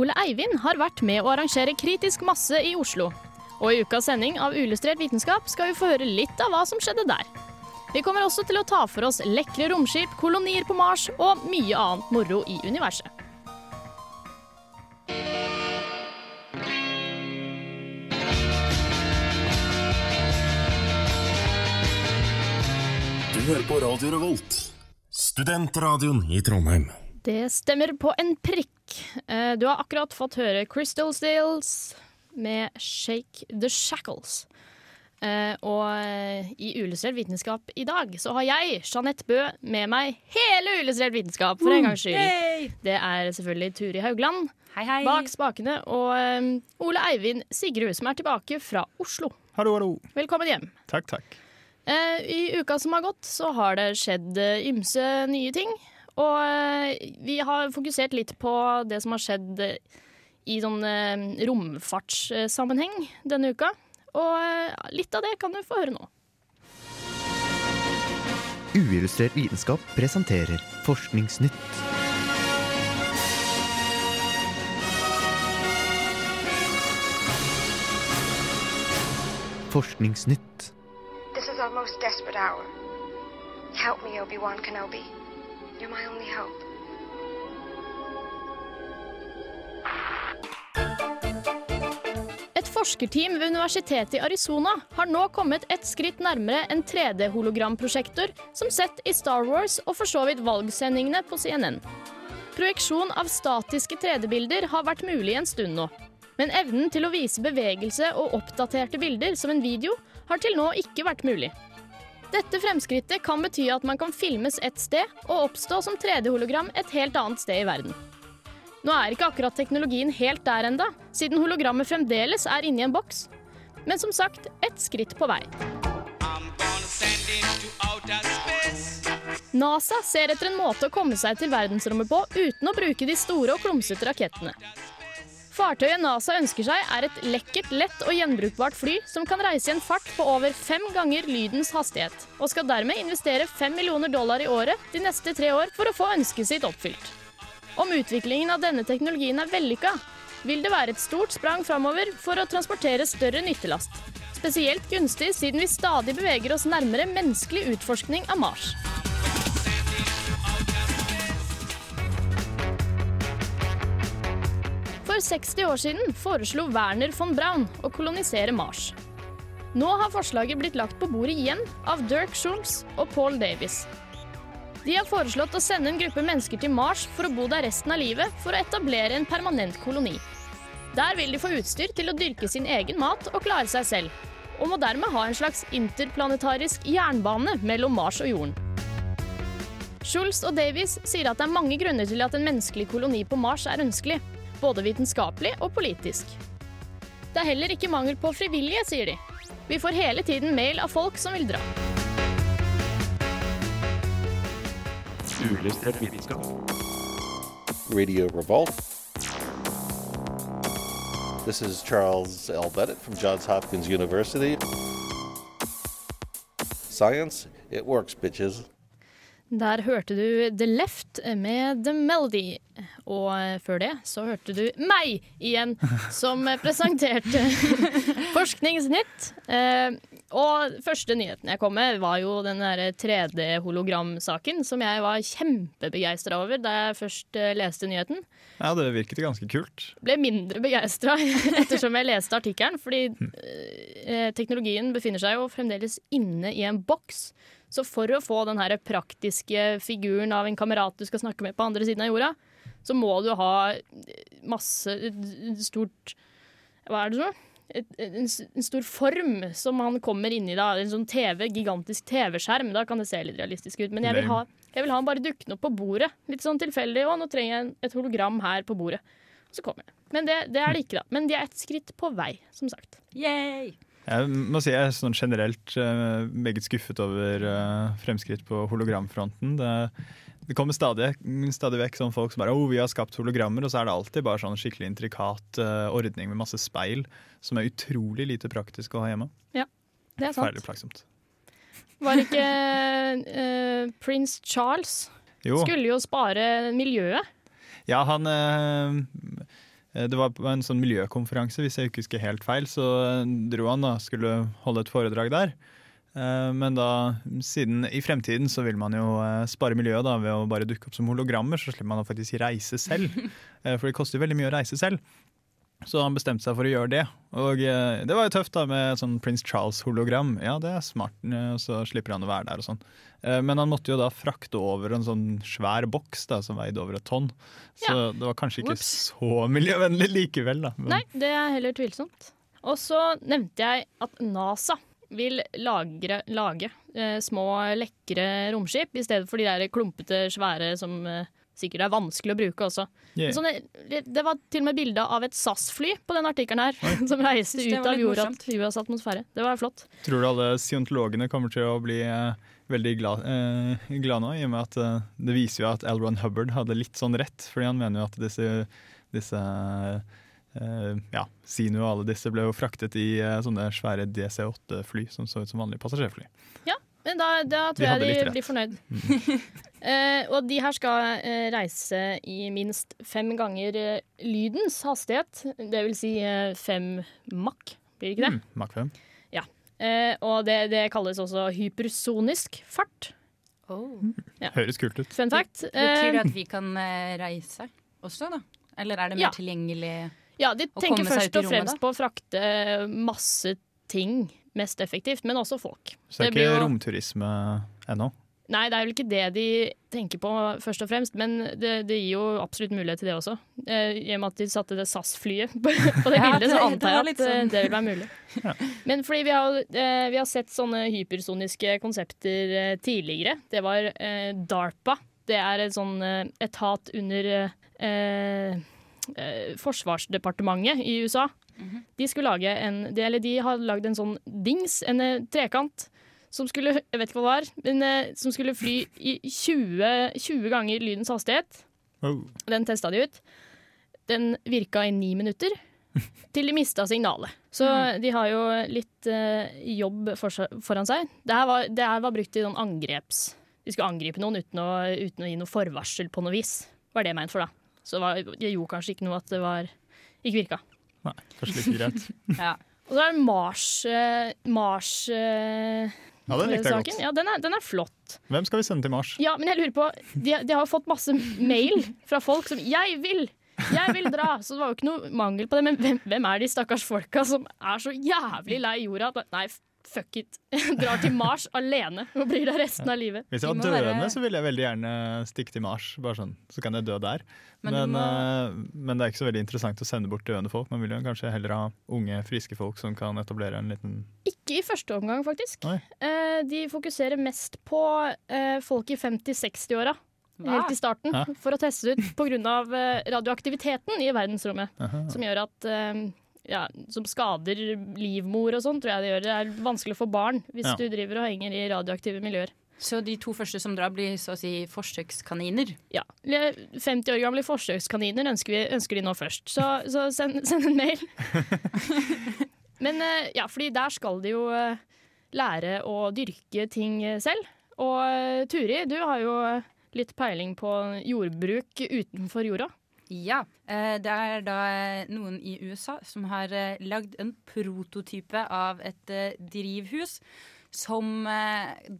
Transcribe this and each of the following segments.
Ole Eivind har vært med å arrangere kritisk masse i Oslo. Og i ukas sending av Uillustrert vitenskap skal vi få høre litt av hva som skjedde der. Vi kommer også til å ta for oss lekre romskip, kolonier på Mars og mye annet moro i universet. Du hører på Radio Revolt, studentradioen i Trondheim. Det stemmer på en prikk. Eh, Du har akkurat fått høre Crystal Stills med Shake the Shackles. Eh, Og eh, i Uillustrert vitenskap i dag så har jeg, Jeanette Bø, med meg hele Uillustrert vitenskap for en gangs skyld. Det er selvfølgelig Turi Haugland Hei, hei. bak spakene og Ole Eivind Sigrud som er tilbake fra Oslo. Hallo, hallo. Velkommen hjem. Takk, takk. Eh, I uka som har gått, så har det skjedd ymse nye ting. Og eh, vi har fokusert litt på det som har skjedd eh, i sånn eh, romfartssammenheng denne uka. Og litt av det kan du få høre nå. Uillustrert vitenskap presenterer Forskningsnytt. Forskningsnytt. This is our most desperate hour. Help me, Obi-Wan Kenobi. You're my only hope. Et forskerteam ved universitetet i Arizona har nå kommet et skritt nærmere en 3D-hologramprosjektor som sett i Star Wars og for så vidt valgsendingene på CNN. Projeksjon av statiske 3D-bilder har vært mulig en stund nå. Men evnen til å vise bevegelse og oppdaterte bilder som en video har til nå ikke vært mulig. Dette fremskrittet kan bety at man kan filmes ett sted og oppstå som 3D-hologram et helt annet sted i verden. Nå er ikke akkurat teknologien helt der enda, siden hologrammet fremdeles er inni en boks. Men som sagt, ett skritt på vei. NASA ser etter en måte å komme seg til verdensrommet på uten å bruke de store og klumsete rakettene. Fartøyet NASA ønsker seg, er et lekkert, lett og gjenbrukbart fly som kan reise i en fart på over fem ganger lydens hastighet, og skal dermed investere fem millioner dollar i året de neste tre år for å få ønsket sitt oppfylt. Om utviklingen av denne teknologien er vellykka, vil det være et stort sprang framover for å transportere større nyttelast. Spesielt gunstig siden vi stadig beveger oss nærmere menneskelig utforskning av Mars. For 60 år siden foreslo Werner von Braun å kolonisere Mars. Nå har forslaget blitt lagt på bordet igjen av Dirk Schulz og Paul Davies. De har foreslått å sende en gruppe mennesker til Mars for å bo der resten av livet for å etablere en permanent koloni. Der vil de få utstyr til å dyrke sin egen mat og klare seg selv, og må dermed ha en slags interplanetarisk jernbane mellom Mars og jorden. Schulz og Davies sier at det er mange grunner til at en menneskelig koloni på Mars er ønskelig, både vitenskapelig og politisk. Det er heller ikke mangel på frivillige, sier de. Vi får hele tiden mail av folk som vil dra. Uillustrert vitenskap. Radio Revolt. This is Charles L. Bennett from Johns Hopkins University. Science, it works, bitches. Der hørte du The Left med The Melody. Og før det så hørte du meg igjen, som presenterte Forskningsnytt. Eh, og første nyheten jeg kom med, var jo den 3D-hologramsaken, som jeg var kjempebegeistra over da jeg først eh, leste nyheten. Ja, det virket ganske kult. Ble mindre begeistra ettersom jeg leste artikkelen, fordi eh, teknologien befinner seg jo fremdeles inne i en boks. Så for å få den her praktiske figuren av en kamerat du skal snakke med på andre siden av jorda, så må du ha masse stort Hva er det sånn? En, en stor form som han kommer inn i. da En sånn TV, gigantisk TV-skjerm. Da kan det se litt realistisk ut. Men jeg vil, ha, jeg vil ha han bare dukkende opp på bordet. Litt sånn tilfeldig. Å, nå trenger jeg et hologram her på bordet. Og så kommer jeg. Men det, det er det ikke, da. Men de er et skritt på vei, som sagt. Yay! Jeg må si jeg er sånn generelt uh, meget skuffet over uh, fremskritt på hologramfronten. Det, det kommer stadig, stadig vekk sånn folk som bare oh, vi har skapt hologrammer, og så er det alltid bare sånn skikkelig intrikat uh, ordning med masse speil som er utrolig lite praktisk å ha hjemme. Ja, det er sant. Ferdig plagsomt. Var ikke prins Charles jo. skulle jo spare miljøet? Ja, han det var på en sånn miljøkonferanse, hvis jeg ikke husker helt feil. Så dro han da, skulle holde et foredrag der. Men da, siden i fremtiden så vil man jo spare miljøet da, ved å bare dukke opp som hologrammer, så slipper man å faktisk reise selv. For det koster jo veldig mye å reise selv. Så han bestemte seg for å gjøre det. Og det var jo tøft da med sånn Prince Charles-hologram. Ja, det er smart, og så slipper han å være der og sånn. Men han måtte jo da frakte over en sånn svær boks da, som veide over et tonn. Så ja. det var kanskje ikke Whoops. så miljøvennlig likevel, da. Men. Nei, det er heller tvilsomt. Og så nevnte jeg at NASA vil lagre, lage eh, små, lekre romskip i stedet for de der klumpete, svære som eh, sikkert det er vanskelig å bruke også. Yeah. Sånn, det var til og med bilde av et SAS-fly på den artikkelen her, som reiste ut av jorda, jordas atmosfære. Det var flott. Tror du alle scientologene kommer til å bli uh, veldig glad, eh, glad, nå, i og med at eh, det viser jo at L. Ron Hubbard hadde litt sånn rett, fordi han mener jo at disse, disse ja, Sinu og alle disse ble jo fraktet i sånne svære DC-8-fly som så ut som vanlige passasjerfly. Ja, men da, da tror de jeg de blir fornøyd. Mm. Uh, og de her skal uh, reise i minst fem ganger uh, lydens hastighet. Det vil si fem makk, blir det ikke det? Mm, Mach 5. Ja. og det, det, kalles også hypersonisk fart. Oh. Ja. Høres kult ut. Fun fact. Betyr det at vi kan reise også, da? Eller er det mer ja. tilgjengelig ja, de tenker først og fremst på å frakte masse ting mest effektivt, men også folk. Så det er ikke romturisme ennå? Nei, det er vel ikke det de tenker på først og fremst, men det, det gir jo absolutt mulighet til det også. Eh, I og med at de satte det SAS-flyet på, på, det ja, bildet, så antar jeg at sånn. det vil være mulig. Ja. Men fordi vi har, eh, vi har, sett sånne hypersoniske konsepter eh, tidligere. Det var eh, DARPA. Det er et sånn eh, etat under eh, Forsvarsdepartementet i USA. Mm -hmm. De skulle lage en, de, eller de har lagd en sånn dings, en trekant som skulle jeg vet ikke hva det var, men eh, som skulle fly i 20, 20 ganger lydens hastighet. Oh. Den testa de ut. Den virka i ni minutter, til de mista signalet. Så mm. de har jo litt uh, jobb for, foran seg. Det her, var, det her var brukt i noen angreps... De skulle angripe noen uten å, uten å gi noe forvarsel på noe vis. Var det ment for, da. Så det, var, det gjorde kanskje ikke noe at det var ikke virka. Nei, kanskje litt greit. ja. Og så er det Mars, uh, Mars uh, ja, Den likte jeg godt. Ja, den er, den er, flott. Hvem skal vi sende til Mars? Ja, men jeg lurer på, De, de har fått masse mail fra folk som 'jeg vil'. Jeg vil dra! Så det var jo ikke noe mangel på det. Men hvem, hvem er de stakkars folka som er så jævlig lei jorda? Nei, fuck it. Drar til Mars alene og blir der resten av livet. Hvis jeg var døende, være... så ville jeg veldig gjerne stikke til Mars. Bare sånn, Så kan jeg dø der. Men, men, må... uh, men, det er ikke så veldig interessant å sende bort døende folk. Man vil jo kanskje heller ha unge, friske folk som kan etablere en liten Ikke i første omgang, faktisk. Uh, de fokuserer mest på uh, folk i 50-60-åra. Helt i starten, Hæ? for å teste ut pga. radioaktiviteten i verdensrommet. Aha. Som gjør at ja, som skader livmor og sånn, tror jeg det gjør. Det er vanskelig for barn hvis ja. du driver og henger i radioaktive miljøer. Så de to første som drar, blir så å si forsøkskaniner? Ja. 50 år gamle forsøkskaniner ønsker, vi, ønsker de nå først. Så, så send, send, en mail. Men eh, ja, fordi der skal de jo eh, lære å dyrke ting selv. Og eh, Turi, du har jo litt peiling på jordbruk utenfor jorda. Ja. Eh, det er da eh, noen i USA som har eh, lagd en prototype av et drivhus som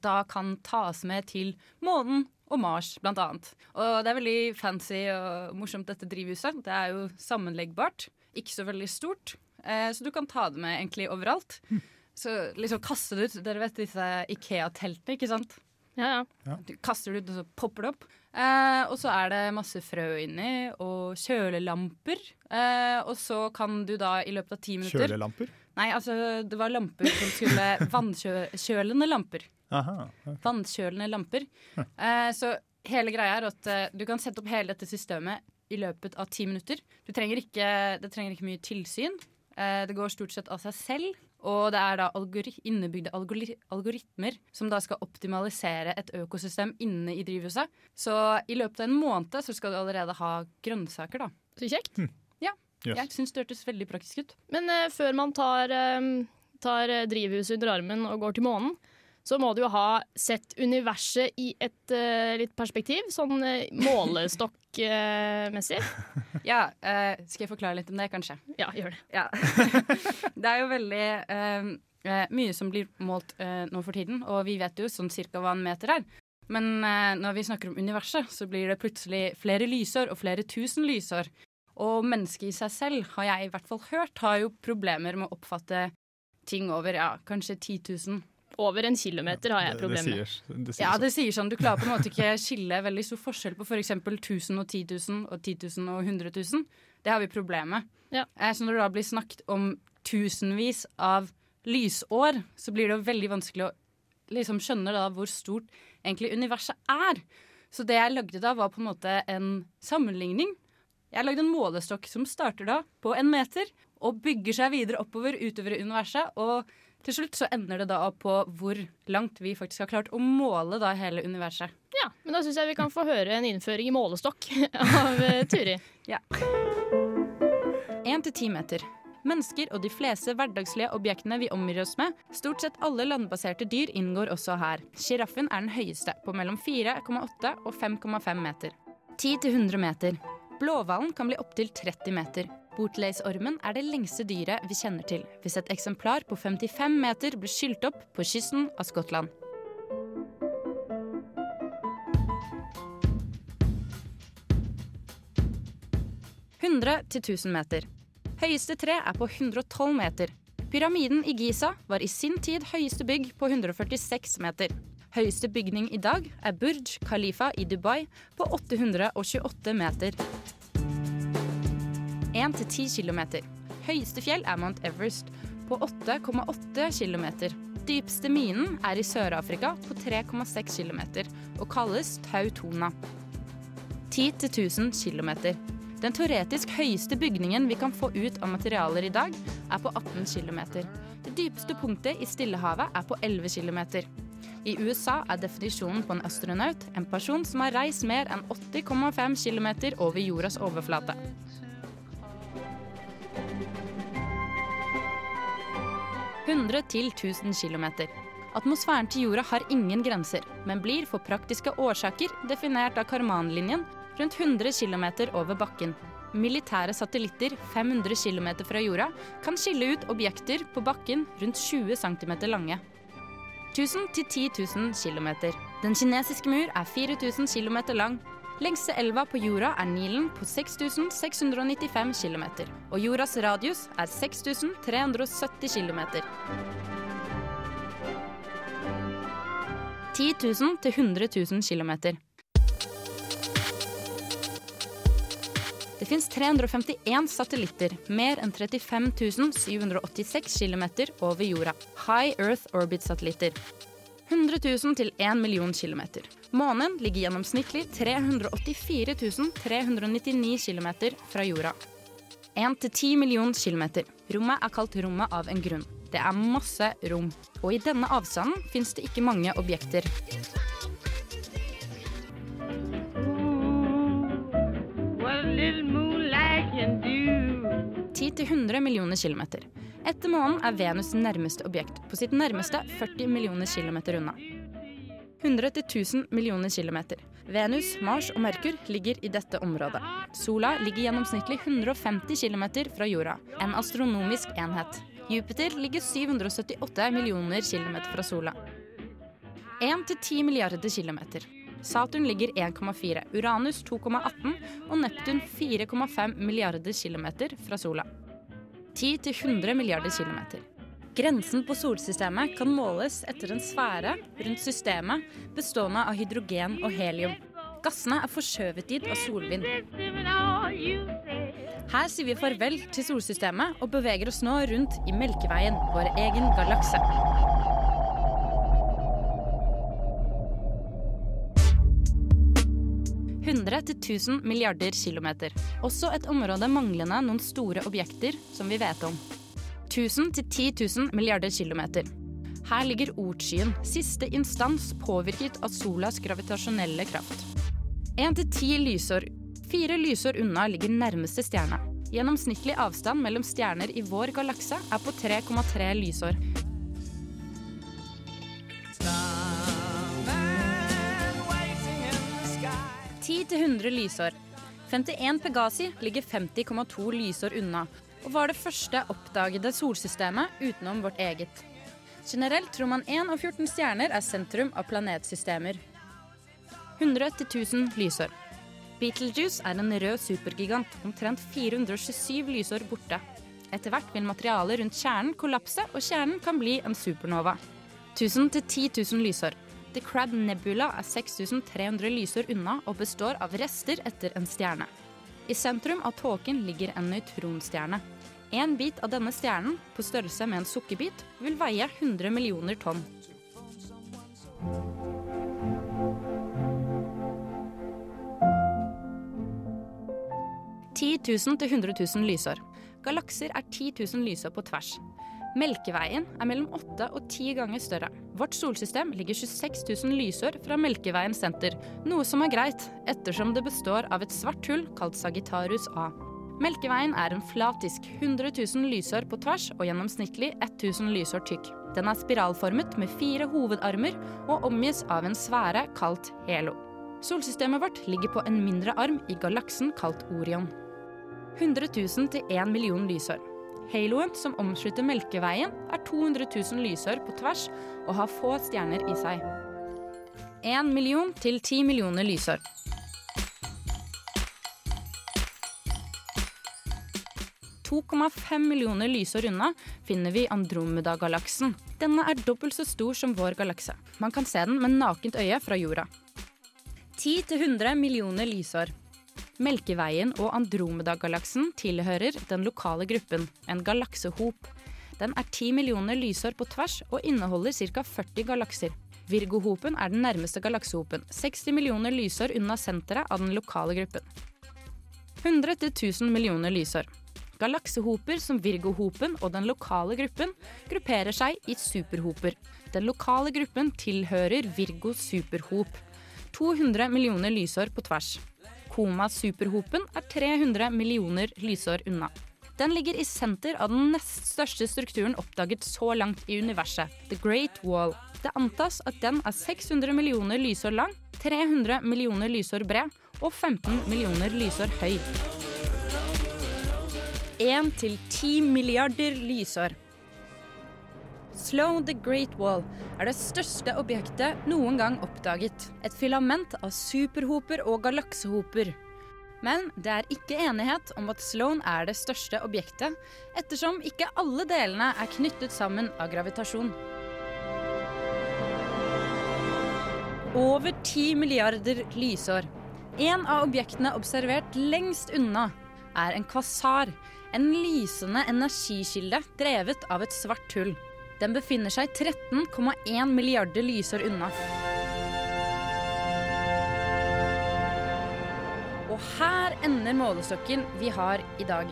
da kan tas med til månen og Mars, blant annet. Og det er veldig fancy og morsomt, dette drivhuset. Det er jo sammenleggbart, ikke så veldig stort, så du kan ta det med egentlig overalt. Hm. Så liksom kaste det ut. Dere vet disse Ikea-teltene, ikke sant? Ja, ja. Du kaster det ut, og så popper det opp. Eh, og så er det masse frø inni, og kjølelamper. Eh, og så kan du da i løpet av ti minutter Kjølelamper? Nei, altså det var lamper som skulle Vannkjølende lamper. Aha, okay. Vannkjølende lamper. Eh, så hele greia er at uh, du kan sette opp hele dette systemet i løpet av ti minutter. Du trenger ikke, det trenger ikke mye tilsyn. Eh, det går stort sett av seg selv. Og det er da algori innebygde algori algoritmer som da skal optimalisere et økosystem inne i drivhuset. Så i løpet av en måned så skal du allerede ha grønnsaker, da. Så kjekt. Ja. Yes. Jeg syns det hørtes veldig praktisk ut. Men uh, før man tar, uh, tar drivhuset under armen og går til månen, så må du jo ha sett universet i et uh, litt perspektiv, sånn uh, målestokkmessig. Ja, eh, Skal jeg forklare litt om det, kanskje? ja, gjør det. Ja. det er jo veldig eh, eh, mye som blir målt eh, nå for tiden, og vi vet jo sånn cirka hva en meter er. Men eh, når vi snakker om universet, så blir det plutselig flere lysår og flere tusen lysår. Og mennesket i seg selv, har jeg i hvert fall hørt, har jo problemer med å oppfatte ting over ja, kanskje 10 000. Over en kilometer har jeg Det, det problemer med. sier, det sier Ja, det sier sånn. Du klarer på en måte ikke skille veldig stor forskjell på f.eks. 1000 og 10 000 og 10 000 og 100 000. Det har vi problem med. Ja. Eh, Så når det da blir snakket om tusenvis av lysår, så blir det jo veldig vanskelig å liksom skjønne da hvor stort egentlig universet er. Så det jeg lagde da, var på en måte en sammenligning. Jeg lagde en målestokk som starter da på en meter og bygger seg videre oppover utover universet. Og til slutt så ender det da opp på hvor langt vi faktisk har klart å måle da hele universet. Ja, men da syns jeg vi kan få høre en innføring i målestokk av Turi. Turi. Én til ti meter. Mennesker og de fleste hverdagslige objektene vi omgir oss med, stort sett alle landbaserte dyr, inngår også her. Sjiraffen er den høyeste, på mellom 4,8 og 5,5 meter. 10 til 100 meter. Blåhvalen kan bli opptil 30 meter. Botleisormen er det lengste dyret vi kjenner til, hvis et eksemplar på 55 meter blir skylt opp på kysten av Skottland. «100 til 1000 meter. Høyeste tre er på 112 meter. Pyramiden i Giza var i sin tid høyeste bygg på 146 meter. Høyeste bygning i dag er Burj Khalifa i Dubai på 828 meter. 1 til 10 km. Høyeste fjell er Mount Everest på 8,8 kilometer. Dypeste minen er i Sør-Afrika på 3,6 kilometer og kalles Tautona. 10 til 1000 km. Den teoretisk høyeste bygningen vi kan få ut av materialer i dag, er på 18 km. Det dypeste punktet i Stillehavet er på 11 km. I USA er definisjonen på en astronaut en person som har reist mer enn 80,5 km over jordas overflate. «100 til 1000 km. Atmosfæren til jorda har ingen grenser, men blir for praktiske årsaker definert av Karmanlinjen rundt 100 km over bakken. Militære satellitter 500 km fra jorda kan skille ut objekter på bakken rundt 20 cm lange. 1000 til 10 000 km. Den kinesiske mur er 4000 km lang. Lengste elva på jorda er Nilen på 6695 km. Og jordas radius er 6370 km. 10 000 til 100 000 km. Det fins 351 satellitter, mer enn 35 786 km over jorda. High Earth Orbit-satellitter. 100 000 til 1 million km. Månen ligger gjennomsnittlig 384 399 km fra jorda. 1 til 10 million km. Rommet er kalt rommet av en grunn. Det er masse rom. Og i denne avstanden fins det ikke mange objekter. What a little moonlight can do. 10-100 millioner kilometer. Etter månen er Venus nærmeste objekt, på sitt nærmeste 40 millioner kilometer unna. 100-1000 millioner kilometer. Venus, Mars og Merkur ligger i dette området. Sola ligger gjennomsnittlig 150 km fra jorda, en astronomisk enhet. Jupiter ligger 778 millioner kilometer fra sola. 1-10 milliarder kilometer. Saturn ligger 1,4, Uranus 2,18 og Neptun 4,5 milliarder kilometer fra sola. 10-100 milliarder kilometer. Grensen på solsystemet kan måles etter en sfære rundt systemet bestående av hydrogen og helium. Gassene er forskjøvet dit av solvind. Her sier vi farvel til solsystemet og beveger oss nå rundt i Melkeveien, vår egen galakse. 100 til 1000 milliarder kilometer. Også et område manglende noen store objekter som vi vet om. 1000 til 10 000 milliarder kilometer. Her ligger Ortskyen, siste instans påvirket av solas gravitasjonelle kraft. 1 til 10 lysår. Fire lysår unna ligger nærmeste stjerne. Gjennomsnittlig avstand mellom stjerner i vår galakse er på 3,3 lysår. Ti til 100 lysår. 51 Pegasi ligger 50,2 lysår unna, og var det første oppdagede solsystemet utenom vårt eget. Generelt tror man 1 av 14 stjerner er sentrum av planetsystemer. 100 til 1000 lysår. Beetlejuice er en rød supergigant, omtrent 427 lysår borte. Etter hvert vil materialet rundt kjernen kollapse, og kjernen kan bli en supernova. 1000 til 10 000 lysår. The Crab Nebula er 6300 lysår unna og består av rester etter en stjerne. I sentrum av tåken ligger en nøytronstjerne. En bit av denne stjernen, på størrelse med en sukkerbit, vil veie 100 millioner tonn. «10 000 til 100 000 lysår. Galakser er 10 000 lysår på tvers. Melkeveien er mellom 8 og 10 ganger større. Vårt solsystem ligger 26 000 lysår fra Melkeveien senter, noe som er greit, ettersom det består av et svart hull kalt Sagittarius A. Melkeveien er en flatisk 100 000 lysår på tvers og gjennomsnittlig 1000 lysår tykk. Den er spiralformet med fire hovedarmer og omgis av en sfære kalt helo. Solsystemet vårt ligger på en mindre arm i galaksen kalt Orion. 100 000 til 1 million lysår. Haloen som omslutter Melkeveien, er 200 000 lysår på tvers og har få stjerner i seg. 1 million til 10 millioner lysår. «2,5 millioner lysår unna finner vi Andromeda-galaksen. Denne er dobbelt så stor som vår galakse. Man kan se den med nakent øye fra jorda. 10-100 millioner lysår. Melkeveien og Andromeda-galaksen tilhører den lokale gruppen, en galaksehop. Den er 10 millioner lysår på tvers og inneholder ca. 40 galakser. Virgo-hopen er den nærmeste galaksehopen, 60 millioner lysår unna senteret av den lokale gruppen. 100 til 1000 millioner lysår. Galaksehoper som Virgo-hopen og den lokale gruppen grupperer seg i superhoper. Den lokale gruppen tilhører Virgo superhop. 200 millioner lysår på tvers. Koma superhopen er 300 millioner lysår unna. Den ligger i senter av den nest største strukturen oppdaget så langt i universet, The Great Wall. Det antas at den er 600 millioner lysår lang, 300 millioner lysår bred og 15 millioner lysår høy. 1 til 10 milliarder lysår. Slow the Great Wall er det største objektet noen gang oppdaget. Et filament av superhoper og galaksehoper. Men det er ikke enighet om at Sloan er det største objektet, ettersom ikke alle delene er knyttet sammen av gravitasjon. Over 10 milliarder lysår. En av objektene observert lengst unna er en kvasar, en lysende energikilde drevet av et svart hull. Den befinner seg 13,1 milliarder lysår unna. Og her ender målestokken vi har i dag.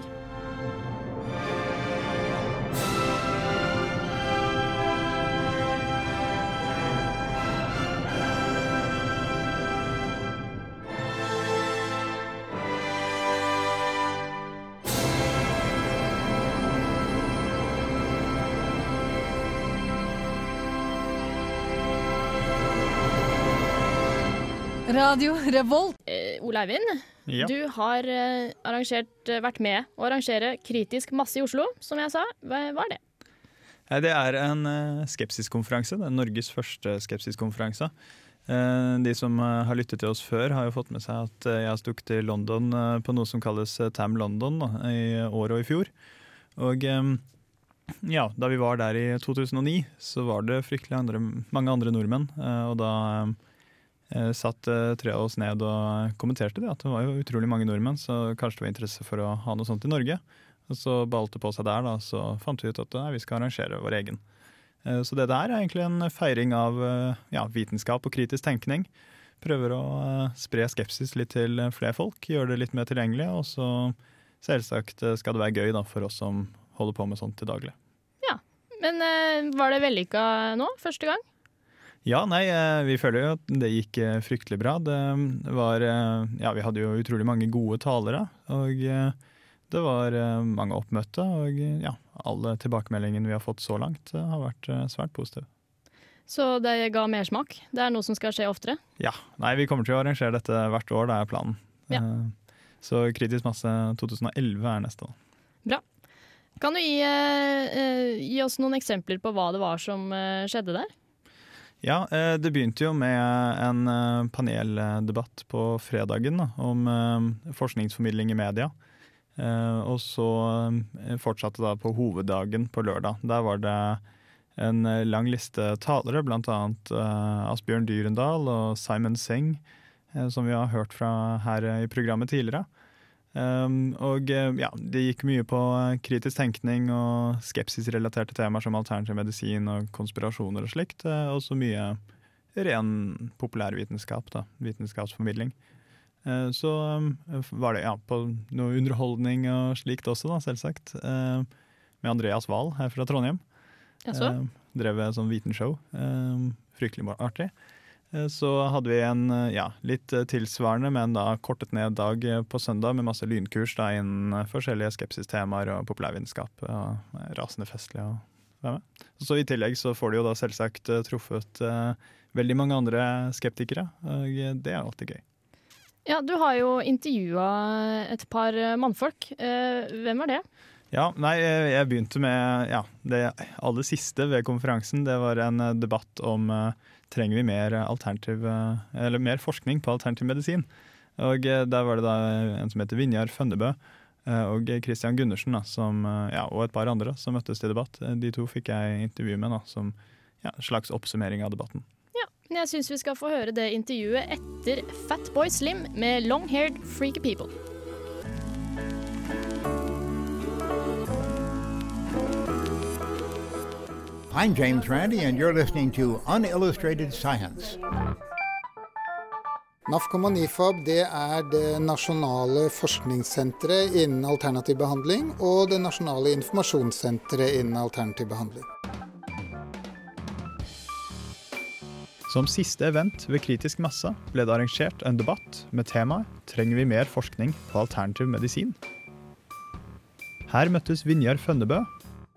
Radio Revolt. Eh, Ole Eivind, Ja. du har eh, arrangert, eh, vært med å arrangere Kritisk masse i Oslo, som jeg sa. Hva hva er det? Det er en uh, skepsiskonferanse. Det er Norges første skepsiskonferanse. Eh, de som har lyttet til oss før, har jo fått med seg at jeg har stukket til London på noe som kalles Tam London da, i år og i fjor. Og ja, da vi var der i 2009, så var det fryktelig andre, mange andre nordmenn. og da satt eh, tre av oss ned og kommenterte det, at det var jo utrolig mange nordmenn, så kanskje det var interesse for å ha noe sånt i Norge. Og så balte på seg der, da, så fant vi ut at nei, vi skal arrangere vår egen. Eh, Så det der er egentlig en feiring av eh, ja, vitenskap og kritisk tenkning. Prøver å eh, spre skepsis litt til flere folk, gjøre det litt mer tilgjengelig. Og så selvsagt eh, skal det være gøy da, for oss som holder på med sånt til daglig. Ja, Men eh, var det vellykka nå, første gang? Ja, nei, eh, vi føler jo at det gikk eh, fryktelig bra. Det var eh, Ja, vi hadde jo utrolig mange gode talere. Og det var mange oppmøtte, og ja, alle tilbakemeldingene vi har fått så langt, har vært svært positive. Så det ga mersmak? Det er noe som skal skje oftere? Ja. Nei, vi kommer til å arrangere dette hvert år, det er planen. Ja. Så Kritisk masse 2011 er neste. år. Bra. Kan du gi, gi oss noen eksempler på hva det var som skjedde der? Ja, eh, det begynte jo med en eh, paneldebatt på fredagen da, om eh, forskningsformidling i media. Og så fortsatte da på hoveddagen på lørdag. Der var det en lang liste talere, eh, Asbjørn Dyrendal og Simon eh, som vi har hørt fra her i programmet tidligere. Um, og eh, ja, det gikk mye på eh, kritisk tenkning og skepsisrelaterte temaer som alternativ medisin og konspirasjoner og slikt. eh, Og så mye ren populærvitenskap, da. Vitenskapsformidling. Uh, Så um, var det ja, på noe underholdning og slikt også, da, selvsagt. Uh, Med Andreas Wahl her fra Trondheim. Jaså? Eh, Drev et sånn vitenshow. Fryktelig artig. Eh, Så hadde vi en eh, ja, litt eh, tilsvarende, men da kortet ned dag på søndag med masse lynkurs da innen forskjellige skepsistemaer og populærvitenskap. Og rasende festlig å være med. Så I tillegg så får de jo da selvsagt truffet eh, veldig mange andre skeptikere, og det er alltid gøy. Ja, du har jo intervjua et par mannfolk. Eh, Hvem var det? Ja, nei, jeg begynte med ja, det aller siste ved konferansen. Det var en debatt om eh, trenger vi mer eh, mer forskning på alternativ medisin. Og eh, Der var det da en som heter Vinjar Fønnebø eh, og Christian Gundersen ja, og et par andre som møttes til debatt. De to fikk jeg intervju med da, som ja, slags oppsummering av debatten. Ja, men Jeg syns vi skal få høre det intervjuet etter Fatboy Slim med Long Haired Freaky People. I'm James Randi, and you're listening to Unillustrated Science. NAFCOM og NIFAB det er det nasjonale forskningssenteret innen alternativ behandling og det nasjonale informasjonssenteret innen alternativ behandling. Som siste event ved Kritisk masse ble det arrangert en debatt med temaet 'Trenger vi mer forskning på alternativ medisin?' Her møttes Vinjar Fønnebø,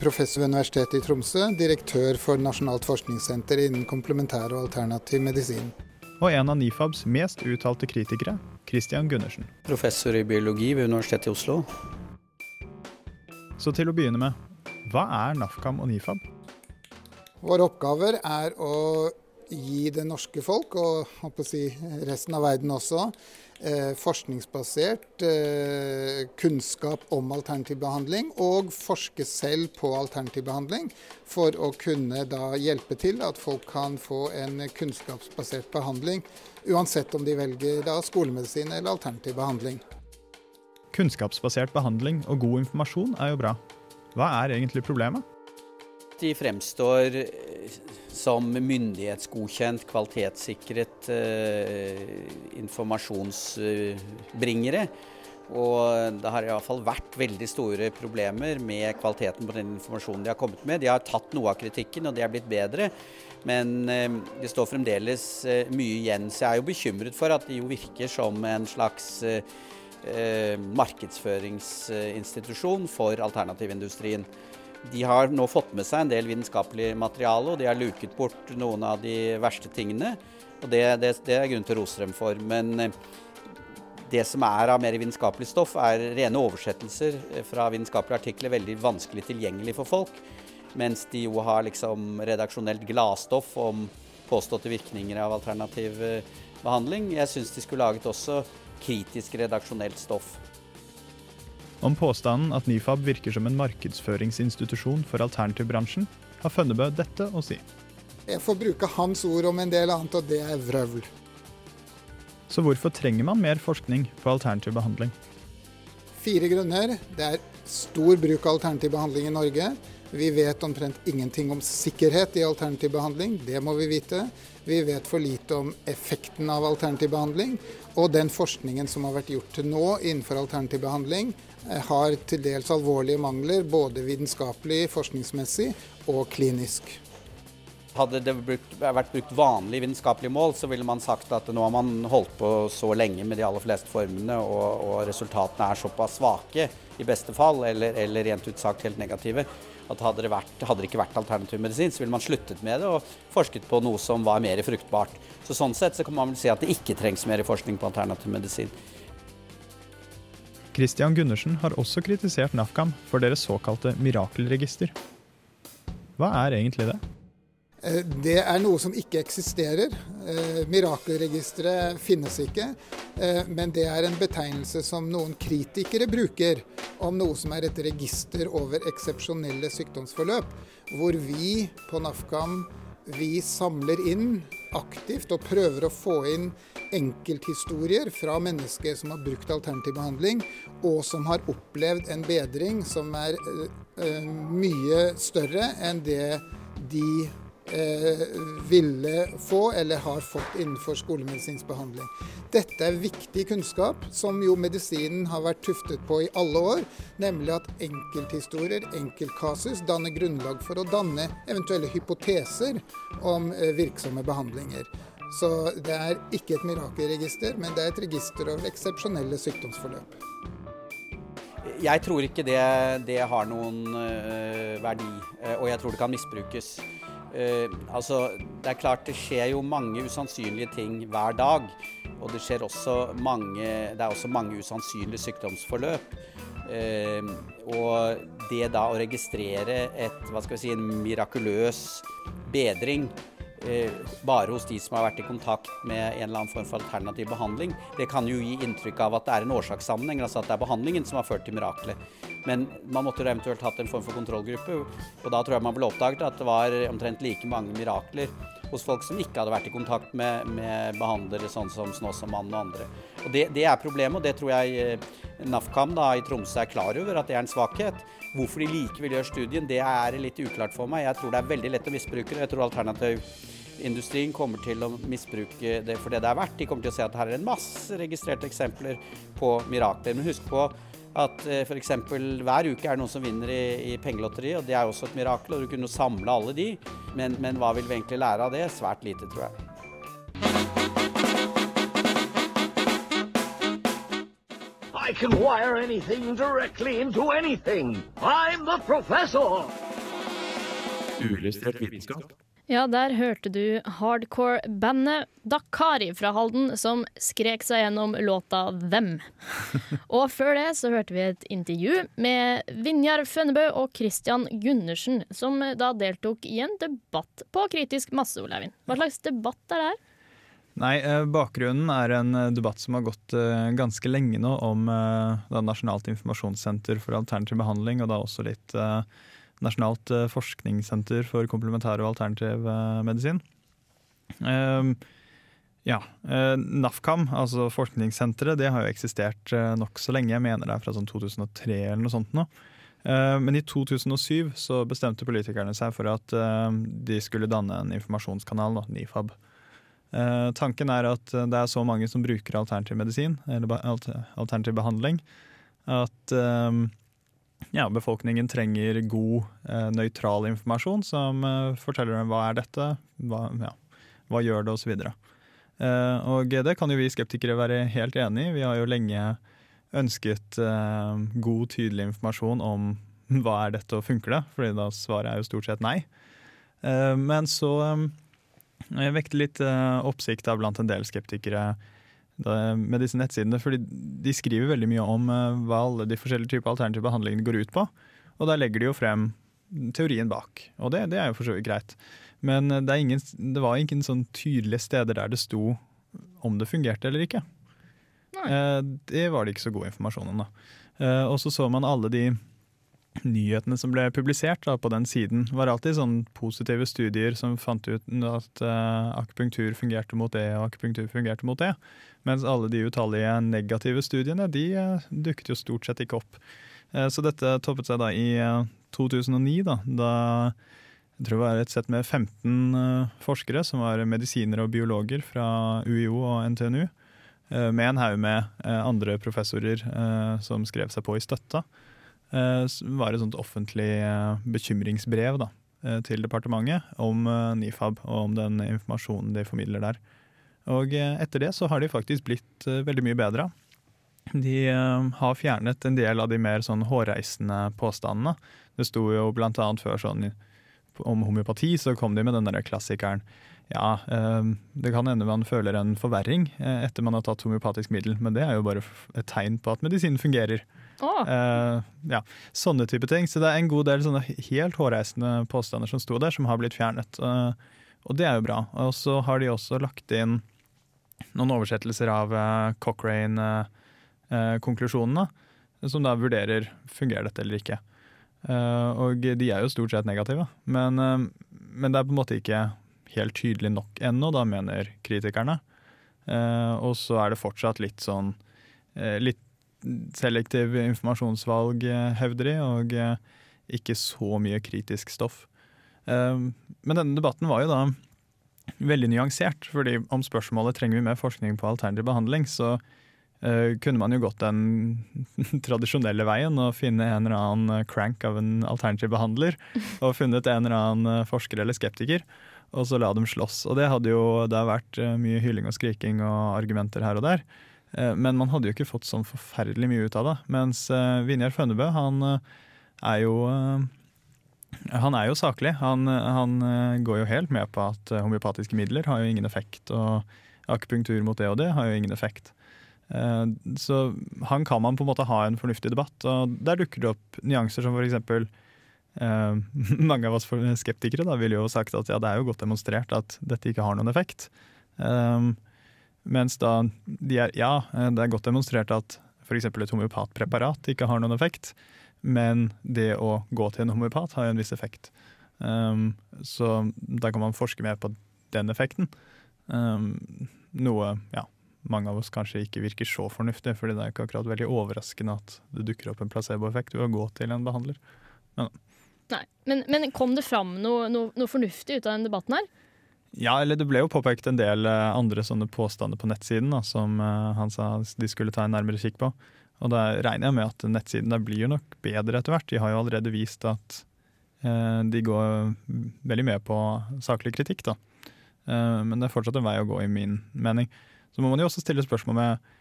Professor ved Universitetet i Tromsø, direktør for Nasjonalt forskningssenter innen komplementær og alternativ medisin. og en av NIFABs mest uttalte kritikere, Christian Gundersen. Professor i biologi ved Universitetet i Oslo. Så til å begynne med, hva er NAFKAM og NIFAB? Våre oppgaver er å gi det norske folk, og håper å si resten av verden også, forskningsbasert eh, kunnskap om alternativ behandling, og forske selv på alternativ behandling, for å kunne da hjelpe til at folk kan få en kunnskapsbasert behandling, uansett om de velger da skolemedisin eller alternativ behandling. Kunnskapsbasert behandling og god informasjon er jo bra. Hva er egentlig problemet? De fremstår eh, som myndighetsgodkjent, kvalitetssikret eh, informasjonsbringere. Og det har iallfall vært veldig store problemer med kvaliteten på den informasjonen de har kommet med. De har tatt noe av kritikken, og det er blitt bedre. Men eh, det står fremdeles mye igjen. Så jeg er jo bekymret for at de jo virker som en slags eh, markedsføringsinstitusjon for alternativindustrien. De har nå fått med seg en del vitenskapelig materiale, og de har luket bort noen av de verste tingene. Og det, det, det er grunn til å rose dem for. Men eh, det som er av mer vitenskapelig stoff, er rene oversettelser fra vitenskapelige artikler, veldig vanskelig tilgjengelig for folk. Mens de jo har liksom redaksjonelt gladstoff om påståtte virkninger av alternativ eh, behandling. Jeg syns de skulle laget også kritisk redaksjonelt stoff. Om påstanden at NIFAB virker som en markedsføringsinstitusjon for alternativbransjen, har Fønnebø dette å si. Jeg får bruke hans ord om en del annet, og det er vrøvl. Så hvorfor trenger man mer forskning på alternativ behandling? Fire grunner. Det er stor bruk av alternativ behandling i Norge. Vi vet omtrent ingenting om sikkerhet i alternativ behandling, det må vi vite. Vi vet for lite om effekten av alternativ behandling. Og den forskningen som har vært gjort til nå innenfor alternativ behandling, eh, har til dels alvorlige mangler, både vitenskapelig, forskningsmessig og klinisk. Hadde det brukt, vært brukt vanlige vitenskapelige mål, så ville man sagt at nå har man holdt på så lenge med de aller fleste formene, og, og resultatene er såpass svake, i beste fall, eller, eller rent ut sagt helt negative, at hadde det, vært, hadde det ikke vært alternativ medisin, så ville man sluttet med det og forsket på noe som var mer fruktbart. Så Sånn sett så kan man vel si at det ikke trengs mer forskning på alternativ medisin. Christian Gundersen har også kritisert NAFCAM for deres såkalte mirakelregister. Hva er egentlig det? Eh, Det er noe som ikke eksisterer. Eh, Mirakelregisteret finnes ikke. eh, Men det er en betegnelse som noen kritikere bruker om noe som er et register over eksepsjonelle sykdomsforløp. Hvor vi på NAFCAM vi samler inn aktivt og prøver å få inn enkelthistorier fra mennesker som har brukt alternativ behandling, og som har opplevd en bedring som er eh, eh, mye større enn det de eh, ville få eller har fått innenfor skolemedisinsk behandling. Dette er viktig kunnskap som jo medisinen har vært tuftet på i alle år, nemlig at enkelthistorier, enkeltkasus, danner grunnlag for å danne eventuelle hypoteser om eh, virksomme behandlinger. Så det er ikke et mirakelregister, men det er et register over eksepsjonelle sykdomsforløp. Jeg tror ikke det, det har noen øh, verdi, og jeg tror det kan misbrukes. Eh, altså, det er klart det skjer jo mange usannsynlige ting hver dag. Og det, skjer også mange, det er også mange usannsynlige sykdomsforløp. Eh, og det da å registrere et, hva skal vi si, en mirakuløs bedring bare hos de som har vært i kontakt med en eller annen form for alternativ behandling, det kan jo gi inntrykk av at det er en årsakssammenheng, altså at det er behandlingen som har ført til miraklet. Men man måtte jo eventuelt hatt en form for kontrollgruppe, og da tror jeg man ville oppdaget at det var omtrent like mange mirakler hos folk som ikke hadde vært i kontakt med, med behandlere sånn som Snåsamannen og andre. Og det, det, er problemet, og det tror jeg eh, NAFKAM da, i Tromsø er klar over at det er en svakhet. Hvorfor de likevel gjør studien, det er litt uklart for meg. Jeg tror det er veldig lett å misbruke det. Jeg tror alternativindustrien kommer til å misbruke det for det det er verdt. De kommer til å se at her er en masse registrerte eksempler på mirakler. Men husk på at eh, f.eks. hver uke er det noen som vinner i, i pengelotteri, og det er også et mirakel. og Du kunne samle alle de, men, men hva vil vi egentlig lære av det? Svært lite, tror jeg. I can wire anything directly into anything. I'm the professor. Uillustrert vitenskap. Ja, der hørte du hardcore-bandet Dakari fra Halden som skrek seg gjennom låta Them. Og før det så hørte vi et intervju med Vinjar Fønnebø og Christian Gundersen, som da deltok i en debatt på Kritisk masse, Olaivin. Hva slags debatt er det her? Nei, eh, Bakgrunnen er en eh, debatt som har gått eh, ganske lenge nå om Nasjonalt informasjonssenter for alternativ behandling, og da også litt Nasjonalt forskningssenter for komplementær og alternativ medisin. Ehm, ja, NAFKAM, altså forskningssenteret, det har jo eksistert nokså lenge. Jeg mener det er fra sånn 2003 eller noe sånt nå. Men i 2007 så bestemte politikerne seg for at de skulle danne en informasjonskanal, NIFAB. Uh, tanken er at det er så mange som bruker alternativ medisin, eller alternativ behandling, at uh, ja, befolkningen trenger god, uh, nøytral informasjon som forteller dem hva er dette, hva, ja, hva gjør det, osv. Uh, og det kan jo vi skeptikere være helt enig i. Vi har jo lenge ønsket god, tydelig informasjon om hva er dette og funker det, fordi da svaret er jo stort sett nei. men så um, jeg vekte litt uh, oppsikt da, blant en del skeptikere med disse nettsidene. fordi de skriver veldig mye om uh, hva alle de forskjellige typer alternative behandlingene går ut på. Og der legger de jo frem teorien bak. Og det, det er jo for så vidt greit. Men uh, det, ingen, det, var ingen sånn tydelige steder der det sto om det fungerte eller ikke. det var det ikke så god informasjon om. da. og så så man alle de nyhetene som ble publisert da, på den siden, var alltid sånn positive studier som fant ut at uh, akupunktur fungerte mot det, og akupunktur fungerte mot det. Mens alle de utallige negative studiene de uh, dukket jo stort sett ikke opp. Uh, så dette toppet seg da i 2009, da, da jeg tror det var et sett med 15 eh, forskere som var medisinere og biologer fra UiO og NTNU. med en haug med andre professorer som skrev seg på i støtta. Eh, var et sånt offentlig eh, bekymringsbrev da, eh, til departementet om Nifab og om den informasjonen de formidler der. Og etter det så har de faktisk blitt veldig mye bedre. De har fjernet en del av de mer sånn hårreisende påstandene. Det sto jo blant annet før sånn om homeopati, så kom de med den der klassikeren. Ja, det kan hende man føler en forverring etter man har tatt homeopatisk middel, men det er jo bare et tegn på at medisinen fungerer. Å. Uh, ja, sånne type ting. Så det er en god del sånne helt hårreisende påstander som sto der, som har blitt fjernet. Uh, og det er jo bra. Og så har de også lagt inn noen oversettelser av uh, Cochrane-konklusjonene, som da vurderer fungerer dette eller ikke. Eh, og de er jo stort sett negative, men, eh, men det er på en måte ikke helt tydelig nok ennå, da mener kritikerne. Eh, og så er det fortsatt litt sånn eh, litt selektiv informasjonsvalg, eh, hevder de, og eh, ikke så mye kritisk stoff. Eh, Men denne debatten var jo da veldig nyansert, fordi om spørsmålet trenger vi mer forskning på alternativ behandling, så kunne man jo gått den tradisjonelle veien og finne en eller annen crank av en alternativ behandler, og funnet en eller annen forsker eller skeptiker, og så la dem slåss. Og det hadde jo da vært mye hylling og skriking og argumenter her og der. Eh, Men man hadde jo ikke fått sånn forferdelig mye ut av det. Mens uh, Vinjar Fønnebø, han eh, er jo eh, han er jo saklig. Han, han eh, går jo helt med på at eh, homeopatiske midler har jo ingen effekt, og akupunktur mot det og det har jo ingen effekt. Eh, Så han kan man på en måte ha en fornuftig debatt, og der dukker det opp nyanser som eksempel eh, Mange av oss skeptikere da ville jo sagt at ja, det er jo godt demonstrert at dette ikke har noen effekt. Eh, Mens da de er ja, eh, det er godt demonstrert at f.eks. et homeopatpreparat ikke har noen effekt, men det å gå til en homeopat har jo en viss effekt. Um, så da kan man forske mer på den effekten. Um, noe ja, mange av oss kanskje ikke virker så fornuftig, fordi det er ikke akkurat veldig overraskende at det dukker opp en placeboeffekt ved å gå til en behandler. Men Nei. Men, men kom det fram noe, noe, noe fornuftig ut av den debatten her? Ja, eller det ble jo påpekt en del eh, andre sånne påstander på nettsiden da, som eh, han sa de skulle ta en nærmere kikk på. Og da regner jeg med at nettsiden der blir jo nok bedre etter hvert. De har jo allerede vist at eh, de går veldig med på saklig kritikk, da. Eh, men det er fortsatt en vei å gå, i min mening. Så må man jo også stille spørsmål med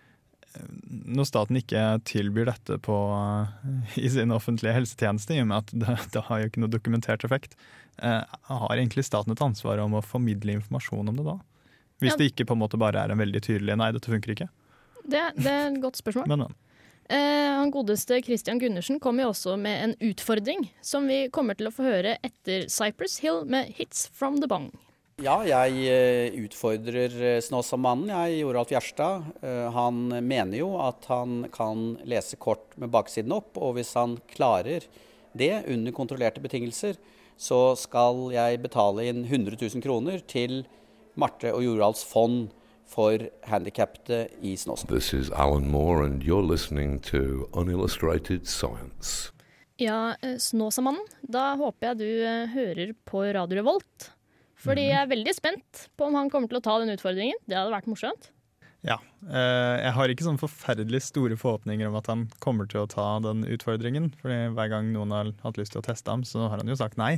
når staten ikke tilbyr dette på, eh, i sin offentlige helsetjeneste, i og med at det, det har jo ikke noe dokumentert effekt, eh, har egentlig staten et ansvar om å formidle informasjon om det da? Hvis Ja. det ikke på en måte bare er en veldig tydelig 'nei, dette funker ikke'. Det, det er et godt spørsmål. Men, men. Eh, han godeste Christian Gundersen kom jo også med en utfordring, som vi kommer til å få høre etter Cypress Hill med 'Hits From The Bong'. Ja, jeg eh, utfordrer eh, Snåsamannen, jeg, Joralf Gjerstad. Eh, Han mener jo at han kan lese kort med baksiden opp, og hvis han klarer det under kontrollerte betingelser, så skal jeg betale inn 100 000 kroner til Marte og Joralfs fond for handikappede i Snåsa. This is Alan Moore, and you're listening to Unillustrated Science. Ja, Snåsamannen, da håper jeg du hører på Radio Revolt. Fordi jeg er veldig spent på om han kommer til å ta den utfordringen. Det hadde vært morsomt. Ja. eh, jeg har ikke sånn forferdelig store forhåpninger om at han kommer til å ta den utfordringen. Fordi hver gang noen har hatt lyst til å teste ham, så har han jo sagt nei.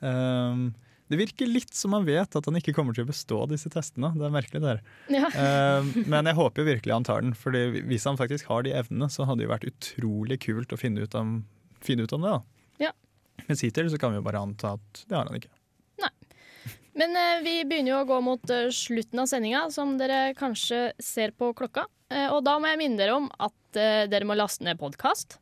Um, det virker litt som han vet at han ikke kommer til å bestå disse testene. Det er merkelig, det her. Ja. Um, men jeg håper jo virkelig han tar den. Fordi hvis han faktisk har de evnene, så hadde det jo vært utrolig kult å finne ut om, finne ut om det. da. Ja. Men hittil så kan vi jo bare anta at det har han ikke. Men eh, vi begynner jo å gå mot eh, slutten av sendinga, som dere kanskje ser på klokka. Eh, og da må jeg minne dere om at eh, dere må laste ned podkast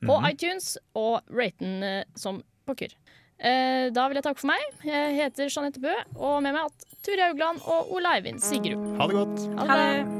på Mhm. iTunes og rate den eh, som pokker. Eh, da vil jeg takke for meg. Jeg heter Jeanette Bø, og med meg er Ture Haugland og Ole Eivind Sigrud. Ha det godt. Ha det.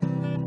Thank you.